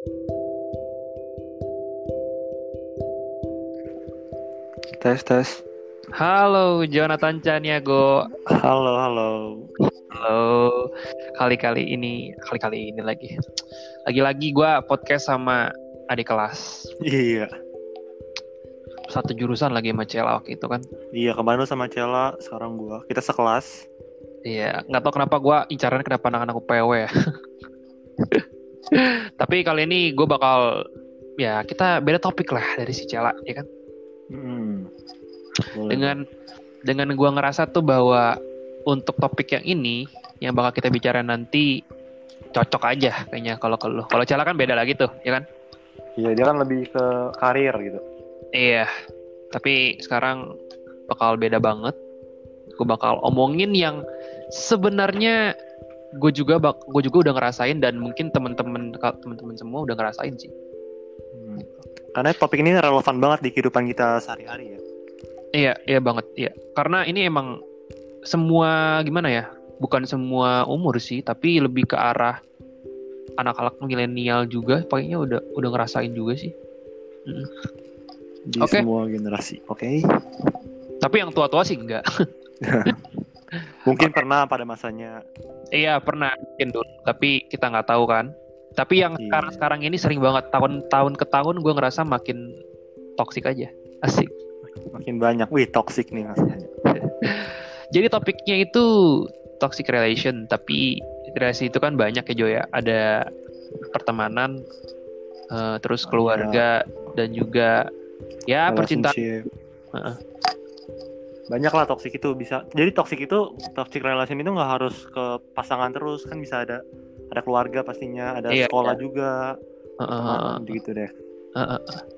Tes tes. Halo Jonathan Chaniago. Halo halo. Halo. Kali-kali ini, kali-kali ini lagi. Lagi-lagi gue podcast sama adik kelas. Iya. Satu jurusan lagi sama Cela waktu itu kan. Iya kemarin lu sama Cela, sekarang gua. Kita sekelas. Iya, nggak tahu kenapa gue incaran kenapa anak-anak UPW ya. Tapi kali ini gue bakal ya kita beda topik lah dari si Cela ya kan. Hmm. Boleh. Dengan dengan gue ngerasa tuh bahwa untuk topik yang ini yang bakal kita bicara nanti cocok aja kayaknya kalau ke lu. Kalau Cela kan beda lagi tuh, ya kan? Iya dia kan lebih ke karir gitu. Iya. Tapi sekarang bakal beda banget. Gue bakal omongin yang sebenarnya gue juga bak gue juga udah ngerasain dan mungkin temen-temen temen-temen semua udah ngerasain sih. Hmm. Karena topik ini relevan banget di kehidupan kita sehari-hari ya. Iya, iya banget, iya. Karena ini emang semua gimana ya? Bukan semua umur sih, tapi lebih ke arah anak-anak milenial juga. Pokoknya udah udah ngerasain juga sih. Mm. Di Oke. semua generasi. Oke. Tapi yang tua-tua sih enggak. Mungkin pernah pada masanya. iya pernah mungkin dulu, tapi kita nggak tahu kan. Tapi yang Iya. sekarang-sekarang ini sering banget tahun-tahun ke tahun gue ngerasa makin toksik aja. Asik. Makin banyak. Wih toxic nih maksudnya. Jadi topiknya itu toxic relation, tapi relasi itu kan banyak ya Joy ya. Ada pertemanan, eh, terus keluarga, dan juga ya percintaan. Relationship. Banyak lah toxic itu bisa. Jadi toxic itu toxic relation itu nggak harus ke pasangan terus kan bisa ada ada keluarga pastinya, ada Iya, sekolah iya. juga, teman, heeh. gitu deh.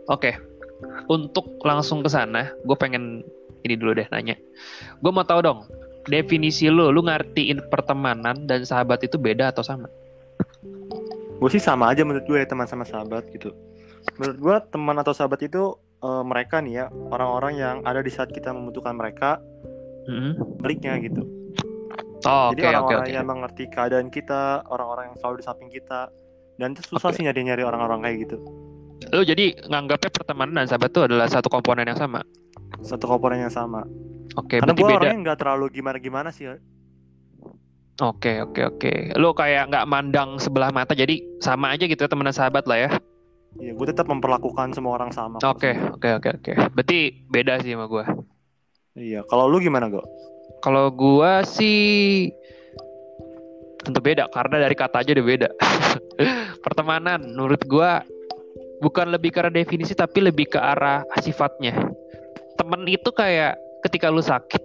Oke, untuk langsung ke sana, gue pengen ini dulu deh nanya. Gue mau tahu dong, definisi lu, lu ngertiin pertemanan dan sahabat itu beda atau sama? Gue sih sama aja menurut gue ya teman sama sahabat gitu. Menurut gue teman atau sahabat itu eh, mereka nih ya orang-orang yang ada di saat kita membutuhkan mereka, Mm-mm. baliknya gitu. Oh, Jadi oke orang-orang oke. yang mengerti keadaan kita, orang-orang yang selalu di samping kita, dan itu susah Oke. sih nyari-nyari orang-orang kayak gitu. Lu jadi nganggapnya pertemanan dan sahabat itu adalah satu komponen yang sama. Satu komponen yang sama. Oke, Karena berarti gue orangnya nggak terlalu gimana-gimana sih. Oke oke oke. Lu kayak nggak mandang sebelah mata, jadi sama aja gitu ya teman dan sahabat lah ya. Iya, gue tetap memperlakukan semua orang sama. Oke oke oke oke. Berarti beda sih sama gua. Iya, kalau lu gimana, Go? Kalau gua sih tentu beda karena dari kata aja udah beda. Pertemanan menurut gua bukan lebih ke arah definisi tapi lebih ke arah sifatnya. Temen itu kayak ketika lu sakit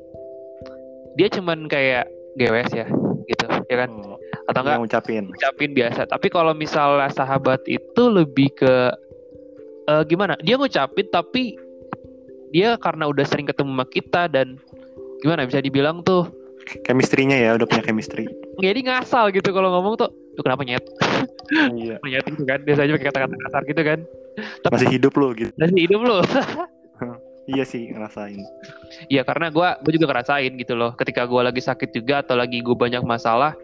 dia cuman kayak gewes ya gitu ya kan Oh, atau enggak ngucapin. ngucapin biasa. Tapi kalau misalnya sahabat itu lebih ke eh, gimana? Dia ngucapin tapi dia karena udah sering ketemu sama kita dan gimana bisa dibilang tuh Chemistry-nya ya, udah punya chemistry. jadi ngasal gitu kalau ngomong tuh lu kenapa nyet iya. nyet gitu kan biasanya pakai kata-kata kasar gitu kan Masih hidup lu gitu. dan hidup lu Iya sih, ngerasain. Iya karena gua gue juga ngerasain gitu loh ketika gua lagi sakit juga atau lagi gue banyak masalah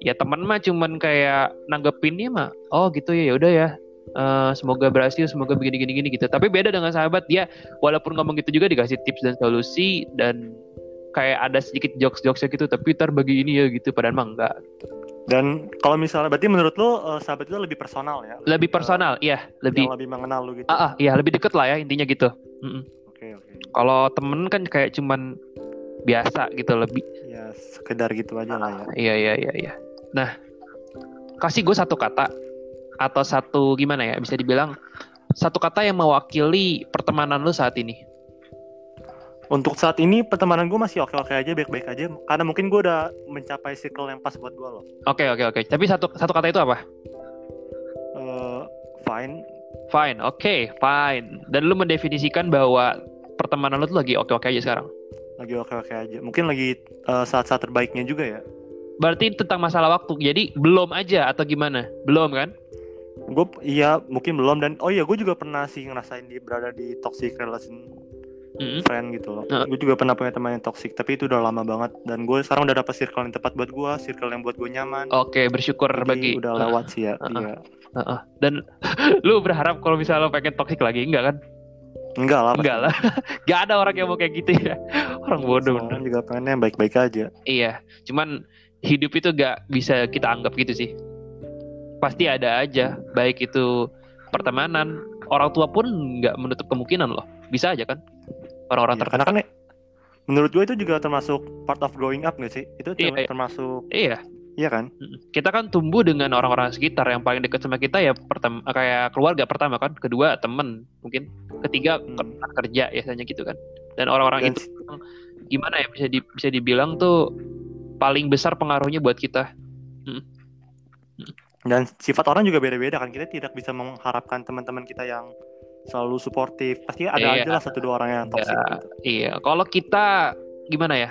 ya teman mah cuman kayak nanggepinnya mah oh gitu ya ya udah ya Eh, semoga berhasil semoga begini gini gini gitu tapi beda dengan sahabat dia walaupun ngomong gitu juga dikasih tips dan solusi dan kayak ada sedikit jokes jokesnya gitu tapi ntar bagi ini ya gitu padahal mah enggak Dan kalau misalnya berarti menurut lu eh, sahabat itu lebih personal ya? lebih ke- personal iya lebih Yang lebih mengenal lu gitu. ah, ah iya lebih deket lah ya intinya gitu Mm-mm. Oke, oke. kalau temen kan kayak cuman biasa gitu lebih Ya, sekedar gitu aja lah ya. Iya iya iya iya. Nah, kasih gue satu kata atau satu gimana ya bisa dibilang satu kata yang mewakili pertemanan lu saat ini. Untuk saat ini pertemanan gue masih oke-oke aja, baik-baik aja. Karena mungkin gue udah mencapai circle yang pas buat gue loh. Oke oke oke. Tapi satu satu kata itu apa? Eh, fine. Fine. Oke fine. Dan lu mendefinisikan bahwa pertemanan lu tuh lagi oke oke aja sekarang. Lagi oke-oke aja. Mungkin lagi eh, saat-saat terbaiknya juga ya. Berarti tentang masalah waktu. Jadi belum aja atau gimana? Belum kan? Gue iya mungkin belum dan oh iya gue juga pernah sih ngerasain dia berada di toxic relation Mm-mm. friend gitu loh. Heeh. Gue juga pernah punya teman yang toxic, tapi itu udah lama banget. Dan gue sekarang udah dapet circle yang tepat buat gue, circle yang buat gue nyaman. Oke, bersyukur Jadi bagi udah lewat sih ya. Heeh. Iya. Heeh. Dan lu berharap kalau misalnya lo pengen toxic lagi enggak kan? Enggak lah. Enggak lah. Gak ada orang yang mau kayak gitu ya. Orang bodoh. Orang juga pengen yang baik-baik aja. Iya, cuman hidup itu gak bisa kita anggap gitu sih. Pasti ada aja, baik itu pertemanan, orang tua pun nggak menutup kemungkinan loh. Bisa aja kan? Orang-orang Iya, karena kan ya, menurut gue itu juga termasuk part of growing up gak sih? Itu ter- Iya, iya. termasuk Iya, iya kan? kita kan tumbuh dengan orang-orang sekitar yang paling dekat sama kita ya pertama kayak keluarga pertama kan, kedua temen mungkin, ketiga Hmm. kerja biasanya gitu kan. Dan orang-orang itu gimana ya bisa di, bisa dibilang tuh paling besar pengaruhnya buat kita. dan sifat orang juga beda-beda kan. Kita tidak bisa mengharapkan teman-teman kita yang selalu suportif. Pasti ada Iya. aja lah satu dua orang yang toxic Ya, gitu. Iya, kalau kita gimana ya?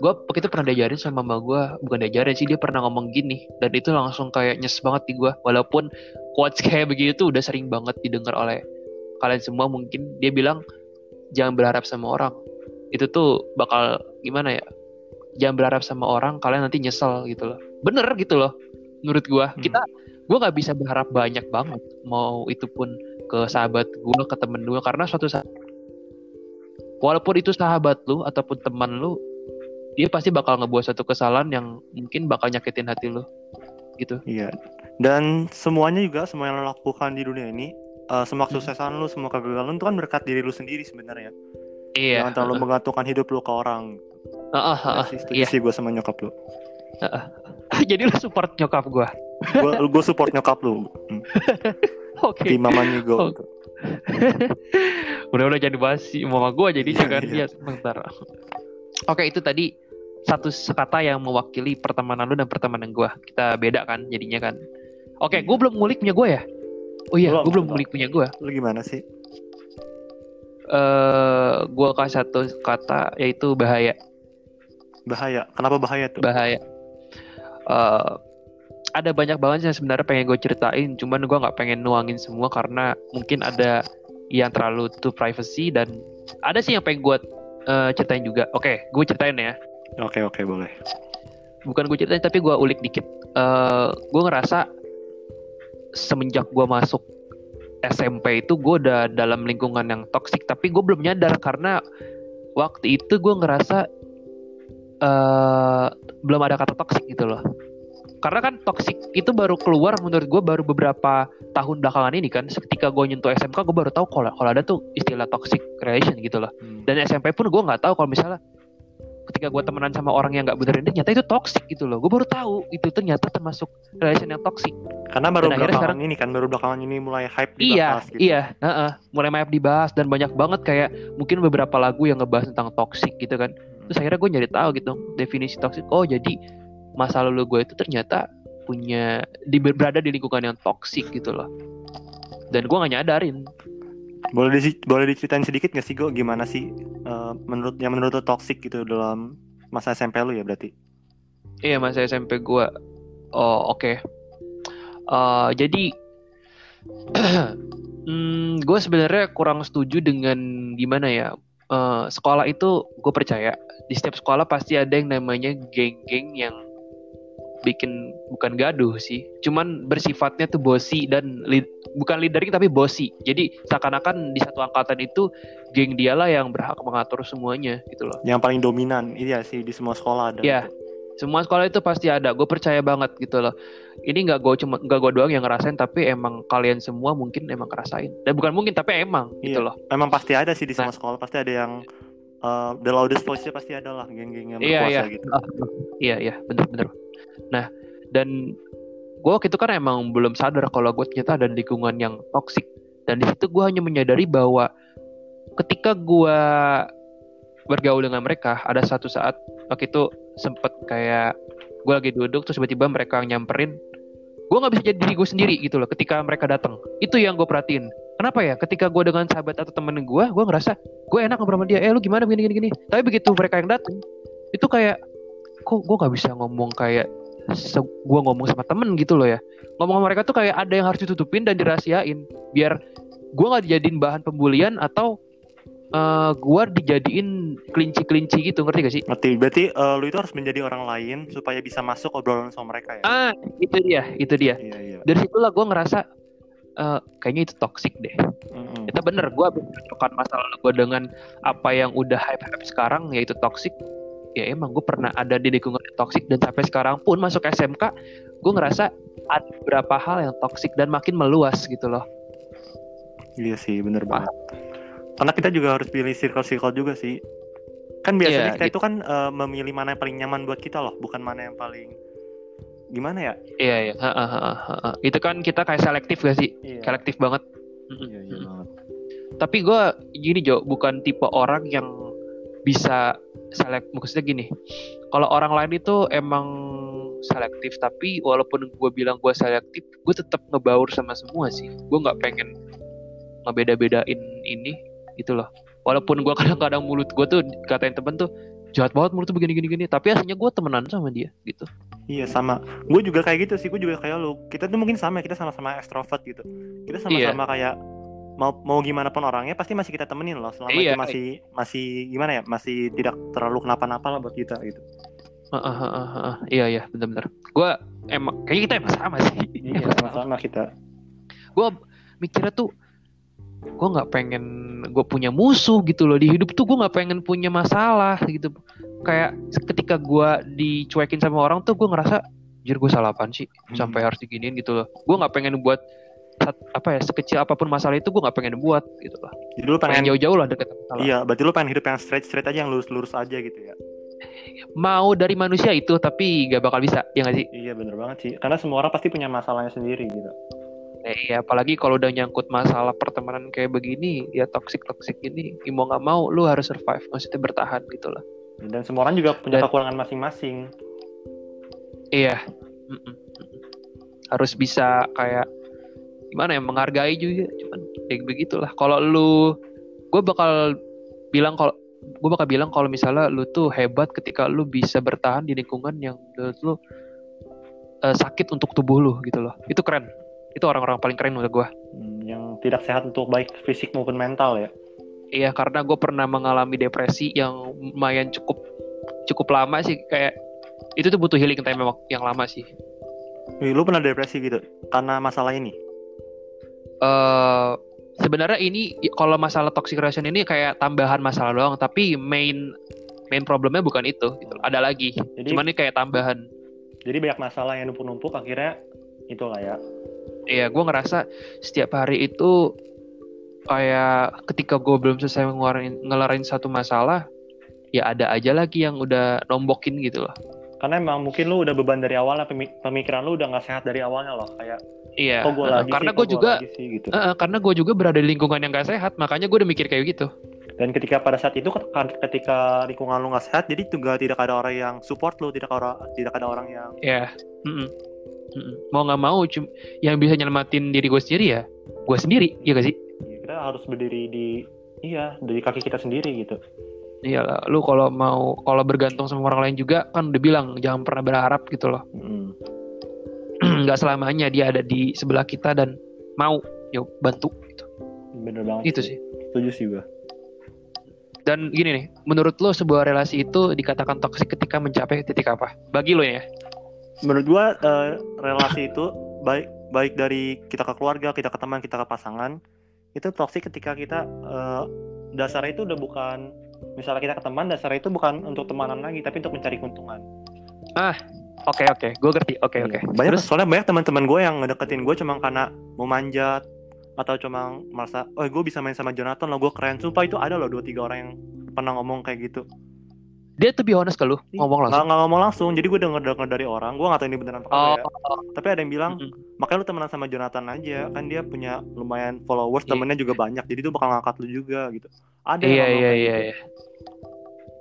Gue waktu itu pernah diajarin sama mama gue, bukan diajarin sih dia pernah ngomong gini, dan itu langsung kayak nyes banget di gue. Walaupun quotes kayak begitu tuh udah sering banget didengar oleh kalian semua mungkin dia bilang jangan berharap sama orang. Itu tuh bakal gimana ya? Jangan berharap sama orang, kalian nanti nyesel gitu loh. Bener gitu loh, menurut gue. Hmm. Kita, gue nggak bisa berharap banyak banget. Mau itu pun ke sahabat gue, ke temen gue, karena suatu saat walaupun itu sahabat lu ataupun teman lu dia pasti bakal ngebuat satu kesalahan yang mungkin bakal nyakitin hati lu gitu Iya. Dan semuanya juga semua yang lo lakukan di dunia ini, eh, semua Hmm. kesuksesan lu, semua kegagalan itu kan berkat diri lu sendiri sebenarnya. iya Jangan terlalu menggantungkan hidup lu ke orang. Heeh, heeh, iya gue sama nyokap lu. jadi lu support nyokap Gue gue support nyokap lu. Hmm. oke Di mamanya gue. Oh. udah udah jadi bahas si mama gua jadi Iya, kan iya. dia sebentar oke itu tadi satu kata yang mewakili pertemanan lu dan pertemanan gua kita beda kan jadinya kan oke gua belum ngulik punya gua ya oh iya gua belum ngulik punya gua Lu gimana sih? eh gua kasih satu kata yaitu bahaya Bahaya. Kenapa bahaya tuh? bahaya Eh, ada banyak banget yang sebenarnya pengen gue ceritain cuman gue nggak pengen nuangin semua karena mungkin ada yang terlalu to privacy dan ada sih yang pengen gue eh, ceritain juga oke gue ceritain ya Oke oke boleh. bukan gue ceritain tapi gue ulik dikit Eh gue ngerasa semenjak gue masuk SMP itu gue udah dalam lingkungan yang toksik tapi gue belum nyadar karena waktu itu gue ngerasa eh belum ada kata toksik gitu loh karena kan toksik itu baru keluar menurut gue baru beberapa tahun belakangan ini kan ketika gue nyentuh SMK gue baru tahu kalau kalau ada tuh istilah toxic relation gitu loh Hmm. dan SMP pun gue nggak tahu kalau misalnya ketika gue temenan sama orang yang nggak bener ini ternyata itu toxic gitu loh gue baru tahu itu ternyata termasuk relation yang toxic Karena baru Dan belakangan sekarang- ini kan baru belakangan ini mulai hype iya dibahas gitu. iya heeh. mulai banyak dibahas dan banyak banget kayak mungkin beberapa lagu yang ngebahas tentang toxic gitu kan terus akhirnya gue nyari tahu gitu definisi toxic oh jadi masa lalu gue itu ternyata punya di berada di lingkungan yang toxic gitu loh dan gue gak nyadarin Boleh di, boleh diceritain sedikit gak sih Go gimana sih eh, menurut yang menurut lo toxic gitu dalam masa SMP lu ya berarti? Iya masa SMP gue. Oh oke. Eh, jadi hmm, gue sebenarnya kurang setuju dengan gimana ya. Eh, sekolah itu gue percaya di setiap sekolah pasti ada yang namanya geng-geng yang bikin bukan gaduh sih, cuman bersifatnya tuh bosi dan lead- bukan leadering tapi bosi. Jadi seakan-akan di satu angkatan itu geng dialah yang berhak mengatur semuanya gitu loh. Yang paling dominan iya sih di semua sekolah ada. Iya. Semua sekolah itu pasti ada. Gue percaya banget gitu loh. Ini nggak gue cuma nggak gue doang yang ngerasain, tapi emang kalian semua mungkin emang ngerasain. Dan bukan mungkin, tapi emang gitu Iya. loh. Memang pasti ada sih di Nah. semua sekolah pasti ada yang eh, the loudest voice-nya pasti ada lah geng-geng yang Iya, berkuasa iya. gitu. Ah, iya, iya, bener-bener. Nah, dan gue waktu itu kan emang belum sadar kalau gue ternyata ada lingkungan yang toksik. Dan di situ gue hanya menyadari bahwa ketika gue bergaul dengan mereka, ada satu saat waktu itu sempet kayak gue lagi duduk terus tiba-tiba mereka nyamperin, gue nggak bisa jadi diri gue sendiri gitu loh. Ketika mereka datang, itu yang gue perhatiin. Kenapa ya? Ketika gue dengan sahabat atau temen gue, gue ngerasa gue enak ngobrol sama dia. Eh lu gimana gini gini gini. Tapi begitu mereka yang datang, itu kayak kok gue nggak bisa ngomong kayak gue ngomong sama temen gitu loh ya ngomong sama mereka tuh kayak ada yang harus ditutupin dan dirahasiain biar gue nggak dijadiin bahan pembulian atau eh gua dijadiin kelinci-kelinci gitu ngerti gak sih? Ngerti. Berarti eh, lu itu harus menjadi orang lain supaya bisa masuk obrolan sama mereka ya. Ah, itu dia, itu dia. Iya iya. Dari situlah gua ngerasa eh kayaknya itu toxic deh. Mm-mm. Itu bener, gua mencocokkan masa lalu gua dengan apa yang udah hype-hype sekarang yaitu toxic. Ya emang gue pernah ada di lingkungan yang toxic dan sampai sekarang pun masuk SMK gue ngerasa ada beberapa hal yang toxic dan makin meluas gitu loh. Iya sih, bener banget. Karena kita juga harus pilih circle-circle juga sih. Kan biasanya Iya, kita gitu. itu kan eh, memilih mana yang paling nyaman buat kita loh, bukan mana yang paling gimana ya? Iya iya. Ha, ha, ha, ha, ha. Itu kan kita kayak selektif gak sih? Iya. Selektif banget. Iya, iya banget. Tapi gue gini Jo, bukan tipe orang yang bisa selek. Maksudnya gini, kalau orang lain itu emang selektif, tapi walaupun gue bilang gue selektif, gue tetap ngebaur sama semua sih. Gue nggak pengen ngebeda-bedain ini gitu loh. Walaupun gue kadang-kadang mulut gue tuh katain temen tuh jahat banget mulut tuh begini gini gini tapi aslinya gue temenan sama dia gitu Iya sama. Gue juga kayak gitu sih. Gue juga kayak lu. Kita tuh mungkin sama. Kita sama-sama ekstrovert gitu. Kita Iya. sama-sama kayak mau mau gimana pun orangnya pasti masih kita temenin loh. Selama Iya. itu masih masih gimana ya? Masih tidak terlalu kenapa-napa lah buat kita gitu. Heeh, heeh, heeh. iya iya benar-benar gue emang kayaknya kita emang sama sih Iya sama-sama kita. gue mikirnya tuh gue nggak pengen gue punya musuh gitu loh di hidup tuh gue nggak pengen punya masalah gitu kayak ketika gue dicuekin sama orang tuh gue ngerasa jir gue salah apaan sih Hmm. sampai harus diginiin gitu loh gue nggak pengen buat apa ya sekecil apa pun masalah itu gue nggak pengen buat gitu loh Jadi lu pengen pengen jauh-jauh lah deket masalah Iya, berarti lu pengen hidup yang straight straight aja yang lurus lurus aja gitu ya. mau dari manusia itu tapi gak bakal bisa ya nggak sih Iya bener banget sih. Karena semua orang pasti punya masalahnya sendiri gitu. Eh, iya apalagi kalau udah nyangkut masalah pertemanan kayak begini ya toxic toxic ini ya mau nggak mau lu harus survive maksudnya bertahan gitu loh Dan semua orang juga punya Dan- kekurangan masing-masing. Iya. Mm-mm, mm-mm. Harus bisa kayak gimana ya menghargai juga. Cuman ya begitulah. Kalau lu, gue bakal bilang kalau gue bakal bilang kalau misalnya lu tuh hebat ketika lu bisa bertahan di lingkungan yang menurut lu eh, sakit untuk tubuh lu gitu loh. Itu keren. Itu orang-orang paling keren menurut gue. Hmm, yang tidak sehat untuk baik fisik maupun mental ya. Iya karena gue pernah mengalami depresi yang lumayan cukup cukup lama sih kayak itu tuh butuh healing time yang- yang lama sih. Wih, lu pernah depresi gitu karena masalah ini? eh sebenarnya ini kalau masalah toxic relation ini kayak tambahan masalah doang tapi main main problemnya bukan itu gitu. ada lagi Jadi cuman ini kayak tambahan jadi banyak masalah yang numpuk-numpuk akhirnya itulah ya. Iya gue ngerasa setiap hari itu kayak ketika gue belum selesai ngeluarin ngelarin satu masalah ya ada aja lagi yang udah nombokin gitu loh Karena emang mungkin lu udah beban dari awalnya pemi- pemikiran lu udah nggak sehat dari awalnya loh kayak iya kok eh, lagi karena gue gua juga sih gitu. eh, karena gue juga berada di lingkungan yang gak sehat makanya gue udah mikir kayak gitu Dan ketika pada saat itu kan ketika lingkungan lu nggak sehat jadi juga tidak ada orang yang support lu, tidak ada tidak ada orang yang ya mm-mm. Mm-mm. Mau nggak mau cum- yang bisa nyelamatin diri gue sendiri ya gue sendiri ya gak sih ya, kita harus berdiri di iya dari kaki kita sendiri gitu. Iyalah, lu kalau mau kalau bergantung sama orang lain juga kan udah bilang jangan pernah berharap gitu loh. Nggak selamanya dia ada di sebelah kita dan mau yuk bantu gitu. Bener banget. Itu sih. Setuju sih gua. Dan gini nih, menurut lo sebuah relasi itu dikatakan toksik ketika mencapai titik apa? Bagi lo ya. Menurut gua eh, relasi itu baik baik dari kita ke keluarga, kita ke teman, kita ke pasangan itu toksik ketika kita eh, dasarnya itu udah bukan misalnya kita ke teman dasarnya itu bukan untuk temanan lagi tapi untuk mencari keuntungan. Oke oke, gue ngerti. Oke Iya. oke. Banyak Terus soalnya banyak teman-teman gue yang ngedeketin gue cuma karena mau manjat atau cuma merasa, oh gue bisa main sama Jonathan lo gue keren. Sumpah itu ada loh dua tiga orang yang pernah ngomong kayak gitu. Dia tuh be honest ke lu, ngomong Nggak, langsung. nggak ngomong langsung. Jadi gue denger denger dari orang. Gue nggak tahu ini beneran apa Oh, ya. Tapi ada yang bilang, mm-mm. makanya lu temenan sama Jonathan aja. Kan dia punya lumayan followers, Iya. temennya juga banyak. Jadi itu bakal ngangkat lu juga gitu. Ada yang iya ngomong iya iya gitu. iya.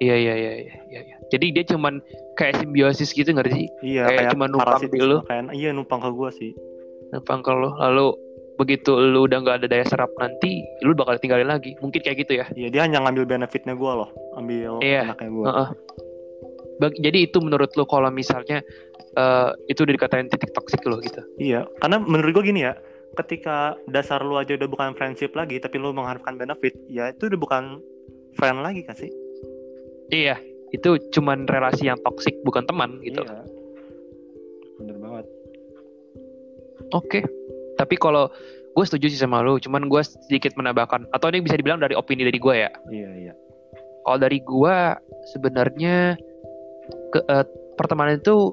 Iya iya iya iya iya. iya. Jadi dia cuman kayak simbiosis gitu ngerti sih? Iya, kayak kayak, cuma numpang di lu. Kayak, iya numpang ke gue sih. Numpang ke lu, lalu begitu lu udah nggak ada daya serap nanti, lu bakal tinggalin lagi. Mungkin kayak gitu ya. Iya, dia hanya ngambil benefitnya gue loh. Ambil Iya. enaknya gue. Heeh. Bag- jadi itu menurut lu kalau misalnya eh, itu udah dikatain titik toksik lo gitu. Iya, karena menurut gue gini ya, ketika dasar lu aja udah bukan friendship lagi, tapi lu mengharapkan benefit, ya itu udah bukan friend lagi kan sih Iya, itu cuman relasi yang toksik bukan teman gitu. iya bener banget Oke. Tapi kalau gue setuju sih sama lu, cuman gue sedikit menambahkan atau ini bisa dibilang dari opini dari gue ya. iya iya Kalau dari gue sebenarnya ke eh, pertemanan itu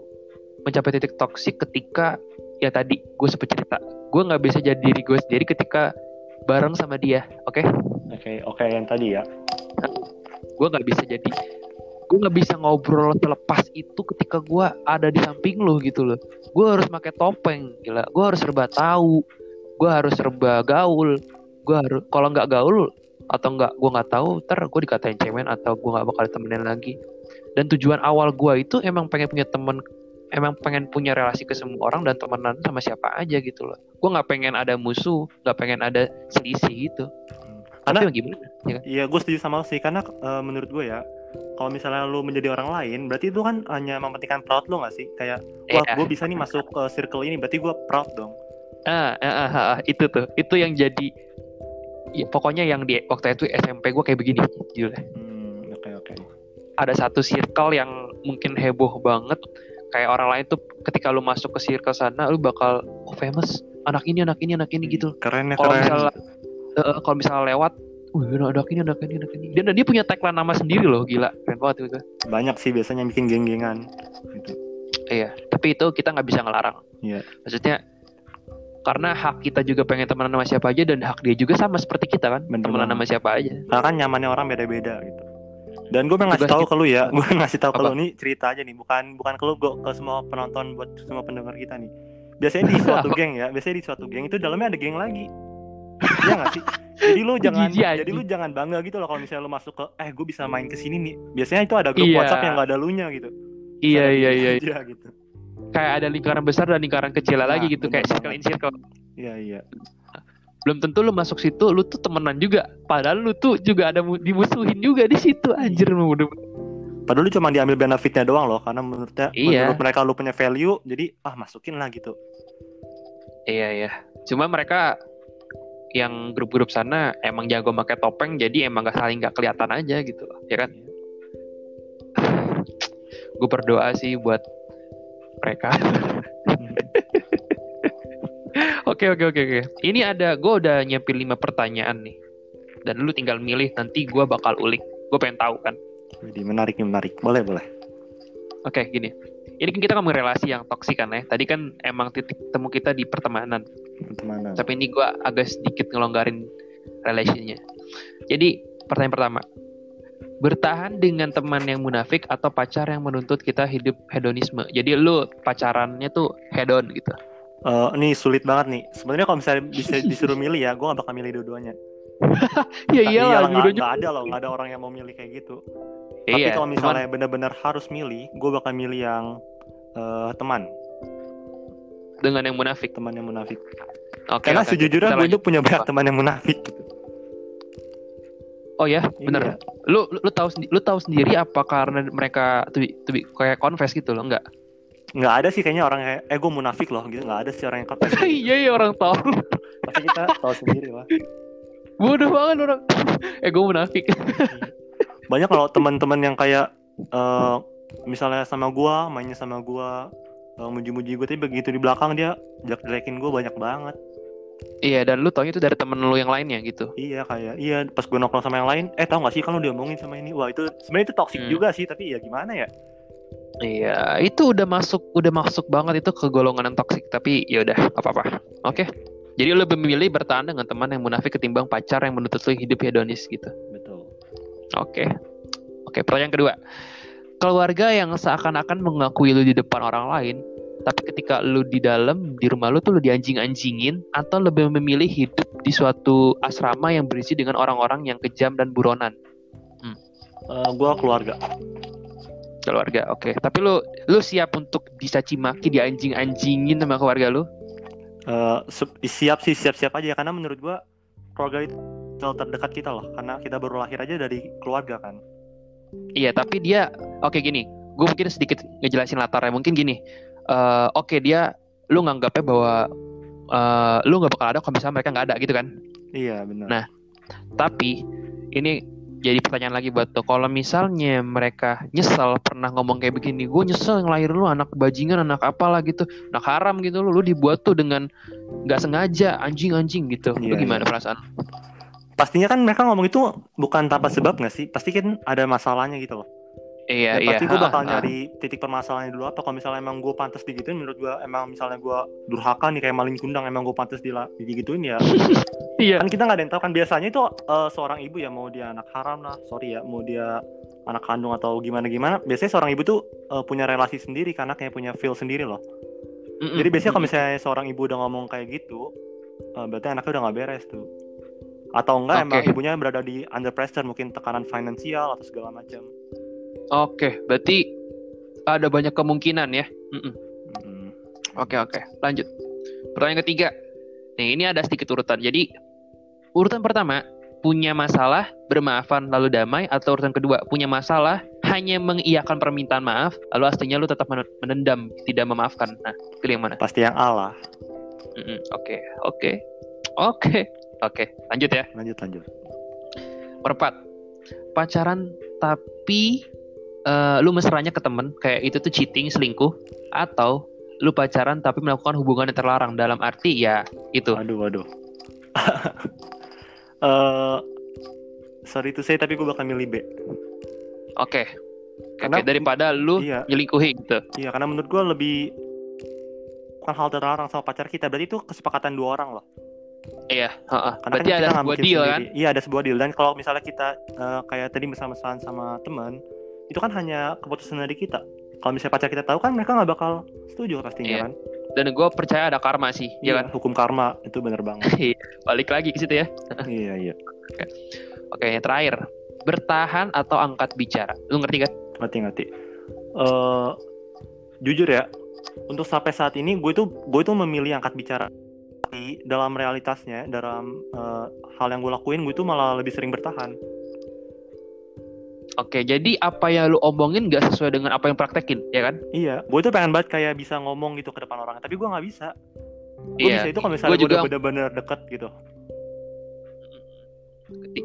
mencapai titik toksik ketika ya tadi gue sempat cerita, gue nggak bisa jadi diri gue sendiri ketika bareng sama dia, oke? oke oke yang tadi ya Gue nggak bisa jadi gue nggak bisa ngobrol selepas itu ketika gue ada di samping lu gitu loh. Gue harus pakai topeng gila. Gue harus serba tahu. Gue harus serba gaul. Gue harus kalau nggak gaul atau nggak gue nggak tahu ntar gue dikatain cemen atau gue nggak bakal ditemenin lagi. Dan tujuan awal gue itu emang pengen punya temen emang pengen punya relasi ke semua orang dan temenan sama siapa aja gitu loh. Gue nggak pengen ada musuh nggak pengen ada selisih gitu. Karena- tapi gimana? Iya, gue setuju sama lu sih. Karena eh, menurut gue ya, kalau misalnya lu menjadi orang lain, berarti itu kan hanya mementingkan proud lu gak sih? Kayak, wah Iya. gue bisa nih masuk ke circle ini, berarti gue proud dong. ah, ah, ah, ah, ah, itu tuh itu yang jadi ya, pokoknya yang di waktu itu SMP gue kayak begini jujur Hmm, oke oke. ada satu circle yang mungkin heboh banget kayak orang lain tuh ketika lu masuk ke circle sana lu bakal oh famous anak ini anak ini anak ini gitu Keren ya kalau keren. misalnya eh, kalau misalnya lewat Wih, anak ini, anak ini, anak ini. Dan dia punya tagline nama sendiri loh, gila. Keren banget itu. Banyak sih biasanya yang bikin geng-gengan. Gitu. Iya, tapi itu kita nggak bisa ngelarang. Iya. Maksudnya karena hak kita juga pengen temenan sama siapa aja dan hak dia juga sama seperti kita kan, Bener temenan banget. sama siapa aja. Karena kan nyamannya orang beda-beda gitu. Dan gue pengen ngasih tahu kita- ke lu ya, gue ngasih tahu ke lu nih cerita aja nih, bukan bukan ke lu, gue ke semua penonton buat semua pendengar kita nih. Biasanya di suatu geng ya, biasanya di suatu geng itu dalamnya ada geng lagi. Iya gak sih? Jadi lu jangan anjing. jadi lu jangan bangga gitu loh kalau misalnya lu masuk ke eh gue bisa main ke sini nih. Biasanya itu ada grup Iya. WhatsApp yang gak ada lunya gitu. Iya iya diri iya. aja, gitu. Kayak ada lingkaran besar dan lingkaran kecil Nah, lagi gitu bener kayak circle in circle. Iya iya. Belum tentu lu masuk situ lu tuh temenan juga. Padahal lu tuh juga ada mu- dimusuhin juga di situ anjir lu Padahal lu cuma diambil benefitnya doang loh karena menurutnya Iya. menurut mereka lu punya value jadi ah masukin lah gitu. Iya iya. Cuma mereka yang grup-grup sana emang jago pakai topeng jadi emang gak saling gak kelihatan aja gitu loh, ya kan? Gue berdoa sih buat mereka. Oke oke oke oke. Ini ada gue udah nyiapin lima pertanyaan nih. Dan lu tinggal milih nanti gue bakal ulik. Gue pengen tahu kan. Jadi menarik nih menarik. Boleh boleh. Oke gini. Ini kan kita ngomongin relasi yang toksik kan ya. Tadi kan emang titik temu kita di pertemanan. Teman. tapi ini gue agak sedikit ngelonggarin relasinya. Jadi pertanyaan pertama, bertahan dengan teman yang munafik atau pacar yang menuntut kita hidup hedonisme. Jadi lu pacarannya tuh hedon gitu. Eh, ini sulit banget nih. Sebenarnya kalau misalnya bisa disuruh milih ya, gue gak bakal milih dua-duanya. Ya Nah, iyalah, nggak dua-duanya- nggak ada loh, nggak ada orang yang mau milih kayak gitu. Tapi Iya, kalau misalnya benar-benar harus milih, gue bakal milih yang eh, teman, dengan yang munafik. teman yang munafik. Oke. Karena oke, sejujurnya gue itu punya banyak teman yang munafik. Gitu. Oh ya, bener. Iya. Lu, lu lu tahu lu tahu sendiri apa karena mereka tuh tuh kayak confess gitu loh, enggak? Nggak ada sih kayaknya orang kayak, eh gue munafik loh gitu. Nggak ada sih orang yang kontes. iya iya orang tahu. Pasti kita tahu sendiri lah. Bodoh banget orang. eh gue munafik. Banyak kalau teman-teman yang kayak eh misalnya sama gua, mainnya sama gua, eh, muji-muji gue tapi begitu di belakang dia jelek-jelekin gue banyak banget. iya, dan lu taunya itu dari temen lu yang lainnya gitu. Iya kayak iya pas gue nongkrong sama yang lain, eh tau gak sih kalau diomongin sama ini, wah itu sebenarnya itu toxic Hmm. juga sih, tapi ya gimana ya? Iya, itu udah masuk, udah masuk banget itu ke golongan yang toksik. Tapi ya udah, apa apa. Oke. Jadi lu lebih memilih bertahan dengan teman yang munafik ketimbang pacar yang menuntut lu hidup hedonis gitu. Betul. Oke. Oke, pertanyaan kedua. Keluarga yang seakan-akan mengakui lu di depan orang lain, tapi ketika lu di dalam di rumah lu tuh lu dianjing-anjingin atau lebih memilih hidup di suatu asrama yang berisi dengan orang-orang yang kejam dan buronan. Eh gue keluarga. Keluarga, oke. Tapi lu lu siap untuk dicaci maki, dianjing-anjingin sama keluarga lu? Se- siap sih siap-siap aja karena menurut gua keluarga itu terdekat kita loh, karena kita baru lahir aja dari keluarga kan. Iya, tapi dia oke gini. Gue mungkin sedikit ngejelasin latarnya. Mungkin gini. Eh, oke dia lu nganggapnya bahwa eh, lu nggak bakal ada kalau misalnya mereka nggak ada gitu kan. Iya benar. Nah. Tapi ini jadi pertanyaan lagi buat tuh kalau misalnya mereka nyesel pernah ngomong kayak begini gue nyesel ngelahir lu anak bajingan anak apalah gitu anak haram gitu lu lu dibuat tuh dengan nggak sengaja anjing anjing gitu lu Iya, gimana iya. perasaan pastinya kan mereka ngomong itu bukan tanpa sebab nggak sih pasti kan ada masalahnya gitu loh iya Ya, iya. pasti gue bakal ha. nyari titik permasalahannya dulu. Apa kalau misalnya emang gue pantas digituin menurut gue emang misalnya gue durhaka nih kayak maling kundang emang gue pantas dila- digituin ya iya. kan kita nggak ada yang tahu kan. Biasanya itu eh, seorang ibu ya mau dia anak haram lah sorry ya mau dia anak kandung atau gimana gimana. Biasanya seorang ibu tuh eh, punya relasi sendiri karena kayak punya feel sendiri loh. Mm-mm. jadi biasanya kalau misalnya seorang ibu udah ngomong kayak gitu eh, berarti anaknya udah nggak beres tuh. Atau enggak Oke. emang ibunya berada di under pressure mungkin tekanan finansial atau segala macam oke berarti ada banyak kemungkinan ya Mm-mm. Hmm. Oke oke, lanjut. Pertanyaan ketiga. Nih ini ada sedikit urutan. Jadi urutan pertama punya masalah bermaafan lalu damai atau urutan kedua punya masalah hanya mengiyakan permintaan maaf lalu aslinya lu tetap men- menendam tidak memaafkan. Nah pilih yang mana? pasti yang Allah Oke oke oke oke lanjut ya. lanjut lanjut Perempat pacaran tapi eh, lu mesranya ke temen kayak itu tuh cheating selingkuh atau lu pacaran tapi melakukan hubungan yang terlarang dalam arti ya itu Waduh, waduh. Eh, sorry to say, tapi gue bakal milih B. Oke. Oke, Karena- daripada lu Iya, nyelingkuhi gitu. iya, karena menurut gue lebih bukan hal terlarang sama pacar kita. Berarti itu kesepakatan dua orang loh. Iya, heeh. Karena Berarti kan ada sebuah deal kan? sendiri. Iya, ada sebuah deal. Dan kalau misalnya kita eh, kayak tadi bersama-sama sama teman, itu kan hanya keputusan dari kita. Kalau misalnya pacar kita tahu kan mereka nggak bakal setuju pastinya Iya. kan. Dan gue percaya ada karma sih, ya kan? hukum karma itu bener banget. Balik lagi ke situ ya. iya, iya. Oke, yang terakhir. Bertahan atau angkat bicara? Lu ngerti kan? ngerti ngerti Eh, jujur ya untuk sampai saat ini gue tuh gue tuh memilih angkat bicara dalam realitasnya dalam eh, hal yang gue lakuin gue tuh malah lebih sering bertahan Oke, jadi apa yang lu omongin gak sesuai dengan apa yang praktekin, ya kan? iya gue tuh pengen banget kayak bisa ngomong gitu ke depan orang tapi gue nggak bisa gue Iya. bisa itu kalau misalnya gue juga udah bener-bener deket gitu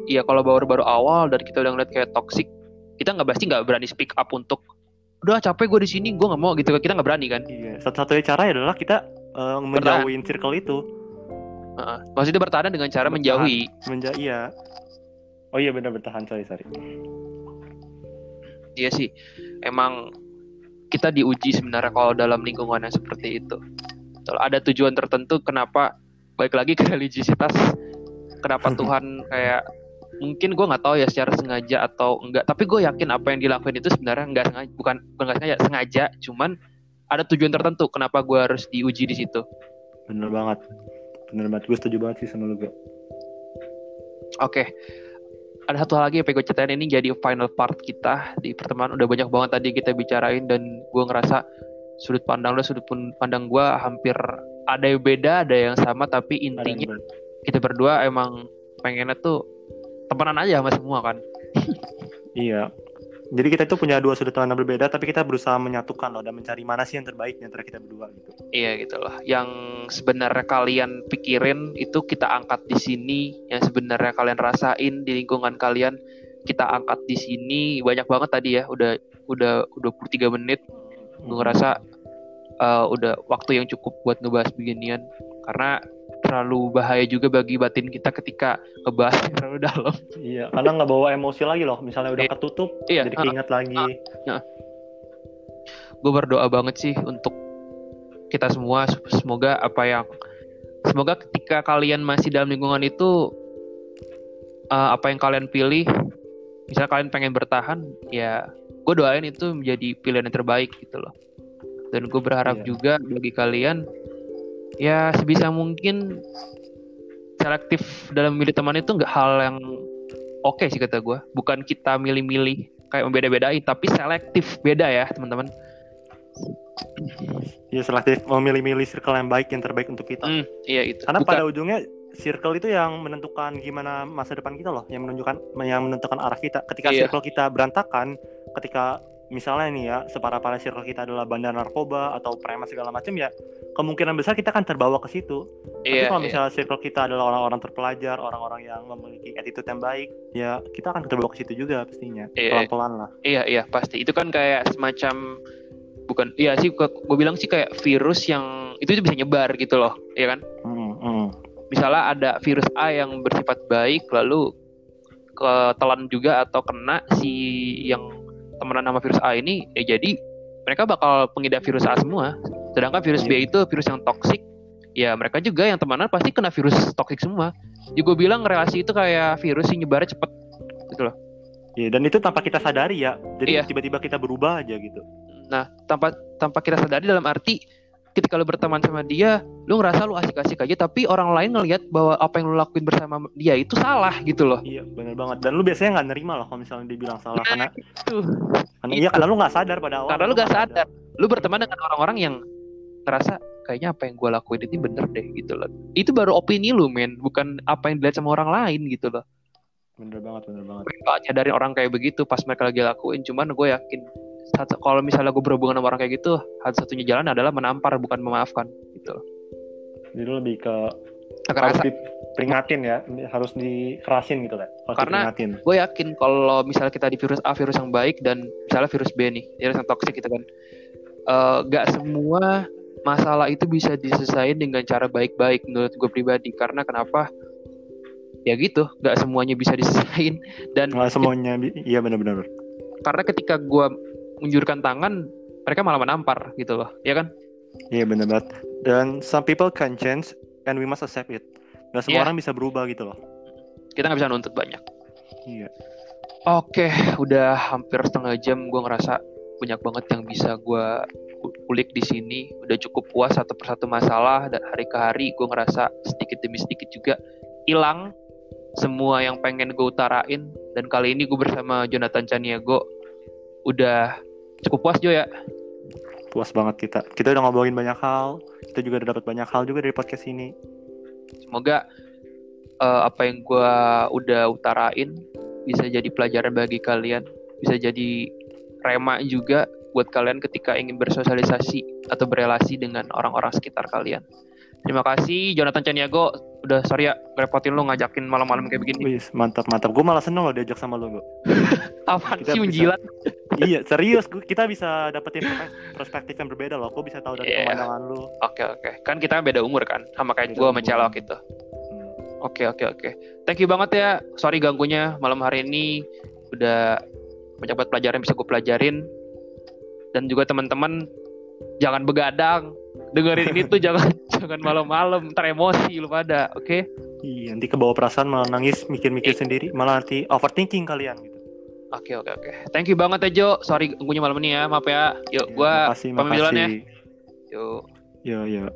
Iya, kalau baru-baru awal dan kita udah ngeliat kayak toxic, kita nggak pasti nggak berani speak up untuk udah capek gue di sini, gue nggak mau gitu. Kita nggak berani kan? iya satu-satunya cara adalah kita eh, menjauhin circle itu Heeh. Maksudnya bertahan dengan cara Bertahan. menjauhi. menja iya oh iya bener bertahan sorry sorry Iya sih, emang kita diuji sebenarnya kalau dalam lingkungan yang seperti itu. Kalau ada tujuan tertentu, kenapa baik lagi ke religiositas, kenapa Tuhan kayak mungkin gue nggak tahu ya secara sengaja atau enggak, tapi gue yakin apa yang dilakuin itu sebenarnya nggak sengaja, bukan bukan nggak sengaja, sengaja, cuman ada tujuan tertentu kenapa gue harus diuji di situ. bener banget bener banget gue setuju banget sih sama lu. Oke. Ada satu hal lagi yang pengen gue ceritain ini jadi final part kita di pertemuan. Udah banyak banget tadi kita bicarain dan gue ngerasa sudut pandang lo sudut pandang gue hampir ada yang beda ada yang sama tapi intinya kita berdua emang pengennya tuh temenan aja sama semua kan? Iya. Jadi kita itu punya dua sudut pandang berbeda, tapi kita berusaha menyatukan loh dan mencari mana sih yang terbaik antara kita berdua gitu. iya gitu loh. Yang sebenarnya kalian pikirin itu kita angkat di sini. Yang sebenarnya kalian rasain di lingkungan kalian kita angkat di sini. Banyak banget tadi ya udah udah 23 menit. Gue ngerasa uh, udah waktu yang cukup buat ngebahas beginian. Karena terlalu bahaya juga bagi batin kita ketika ngebahas yang terlalu dalam. Iya, karena nggak bawa emosi lagi loh. Misalnya udah Iya. ketutup, Iya, jadi ah, keinget lagi. gue berdoa banget sih untuk kita semua semoga apa yang semoga ketika kalian masih dalam lingkungan itu uh, apa yang kalian pilih misalnya kalian pengen bertahan ya gue doain itu menjadi pilihan yang terbaik gitu loh dan gue berharap Iya. juga bagi kalian ya sebisa mungkin selektif dalam memilih teman itu nggak hal yang oke sih kata gue bukan kita milih-milih kayak membeda-bedain tapi selektif beda ya teman-teman Iya, selektif memilih-milih circle yang baik, yang terbaik untuk kita. Hmm, iya itu. Karena Bukan- pada ujungnya circle itu yang menentukan gimana masa depan kita loh, yang menunjukkan yang menentukan arah kita. Ketika Iya. circle kita berantakan, ketika misalnya nih ya separah para circle kita adalah bandar narkoba atau preman segala macam ya kemungkinan besar kita akan terbawa ke situ. Tapi Iya, kalau iya. misalnya circle kita adalah orang-orang terpelajar, orang-orang yang memiliki attitude yang baik, ya kita akan terbawa ke situ juga pastinya. Iya. Pelan-pelan lah. Iya iya pasti itu kan kayak semacam bukan iya sih gue bilang sih kayak virus yang itu bisa nyebar gitu loh ya kan Hmm, hmm. misalnya ada virus A yang bersifat baik lalu ketelan juga atau kena si yang temenan sama virus A ini ya jadi mereka bakal pengidap virus A semua sedangkan virus B itu virus yang toksik ya mereka juga yang temenan pasti kena virus toksik semua juga gue bilang relasi itu kayak virus yang nyebarnya cepet gitu loh Iya, dan itu tanpa kita sadari ya. Jadi Iya. tiba-tiba kita berubah aja gitu. Nah, tanpa tanpa kita sadari dalam arti ketika lu berteman sama dia, lu ngerasa lu asik-asik aja, tapi orang lain ngelihat bahwa apa yang lu lakuin bersama dia itu salah gitu loh. Iya, benar banget. Dan lu biasanya nggak nerima loh kalau misalnya dibilang salah Nah, karena Itu. karena itu. iya karena lu nggak sadar pada awal. Karena lu nggak gak sadar. Lu berteman dengan orang-orang yang ngerasa kayaknya apa yang gue lakuin ini bener deh gitu loh. Itu baru opini lu men, bukan apa yang dilihat sama orang lain gitu loh. Bener banget, bener banget. Gak nyadarin orang kayak begitu pas mereka lagi lakuin, cuman gue yakin satu- kalau misalnya gue berhubungan sama orang kayak gitu, satu-satunya jalan adalah menampar bukan memaafkan gitu. Jadi lebih ke harus Kerasa diperingatin ya, harus dikerasin gitu kan. Harus Karena- gue yakin kalau misalnya kita di virus A virus yang baik dan misalnya virus B nih virus yang toksik gitu kan eh, gak semua masalah itu bisa diselesaikan dengan cara baik-baik menurut gue pribadi karena kenapa ya gitu gak semuanya bisa diselesaikan dan Nggak semuanya, iya bener-bener. karena ketika gue menjurkan tangan mereka malah menampar gitu loh ya kan Iya bener banget. Dan some people can change and we must accept it. Gak semua Iya. orang bisa berubah gitu loh. kita nggak bisa nuntut banyak Iya. Oke, udah hampir setengah jam gue ngerasa banyak banget yang bisa gue kulik di sini. Udah cukup puas satu persatu masalah dan hari ke hari gue ngerasa sedikit demi sedikit juga hilang semua yang pengen gue utarain. Dan kali ini gue bersama Jonathan Caniago udah cukup puas Jo ya. Puas banget kita. Kita udah ngobrolin banyak hal. Kita juga udah dapat banyak hal juga dari podcast ini. Semoga eh, apa yang gue udah utarain bisa jadi pelajaran bagi kalian, bisa jadi rema juga buat kalian ketika ingin bersosialisasi atau berelasi dengan orang-orang sekitar kalian. Terima kasih Jonathan Caniago. Udah sorry ya ngerepotin lu ngajakin malam-malam kayak begini. Wih, mantap mantap. Gue malah seneng loh diajak sama lo, Go. Kita sih bisa- menjilat? iya, serius. Kita bisa dapetin perspek- perspektif yang berbeda loh. Gue bisa tahu dari Iya. pemandangan lu. Oke oke. Kan kita beda umur kan, sama kayak gue sama. Celok gitu. Hmm. Oke oke oke. Thank you banget ya. Sorry ganggunya malam hari ini udah banyak banget pelajaran bisa gue pelajarin dan juga teman-teman jangan begadang dengerin ini tuh jangan jangan malam-malam ntar emosi lu pada oke Iya, nanti ke bawah perasaan malah nangis mikir-mikir Iya. sendiri, malah nanti overthinking kalian gitu. oke oke oke thank you banget ya Jo sorry ganggunya malam ini ya maaf ya yuk Ya, gua makasih, pamit duluan ya makasih. yuk Yo, yo.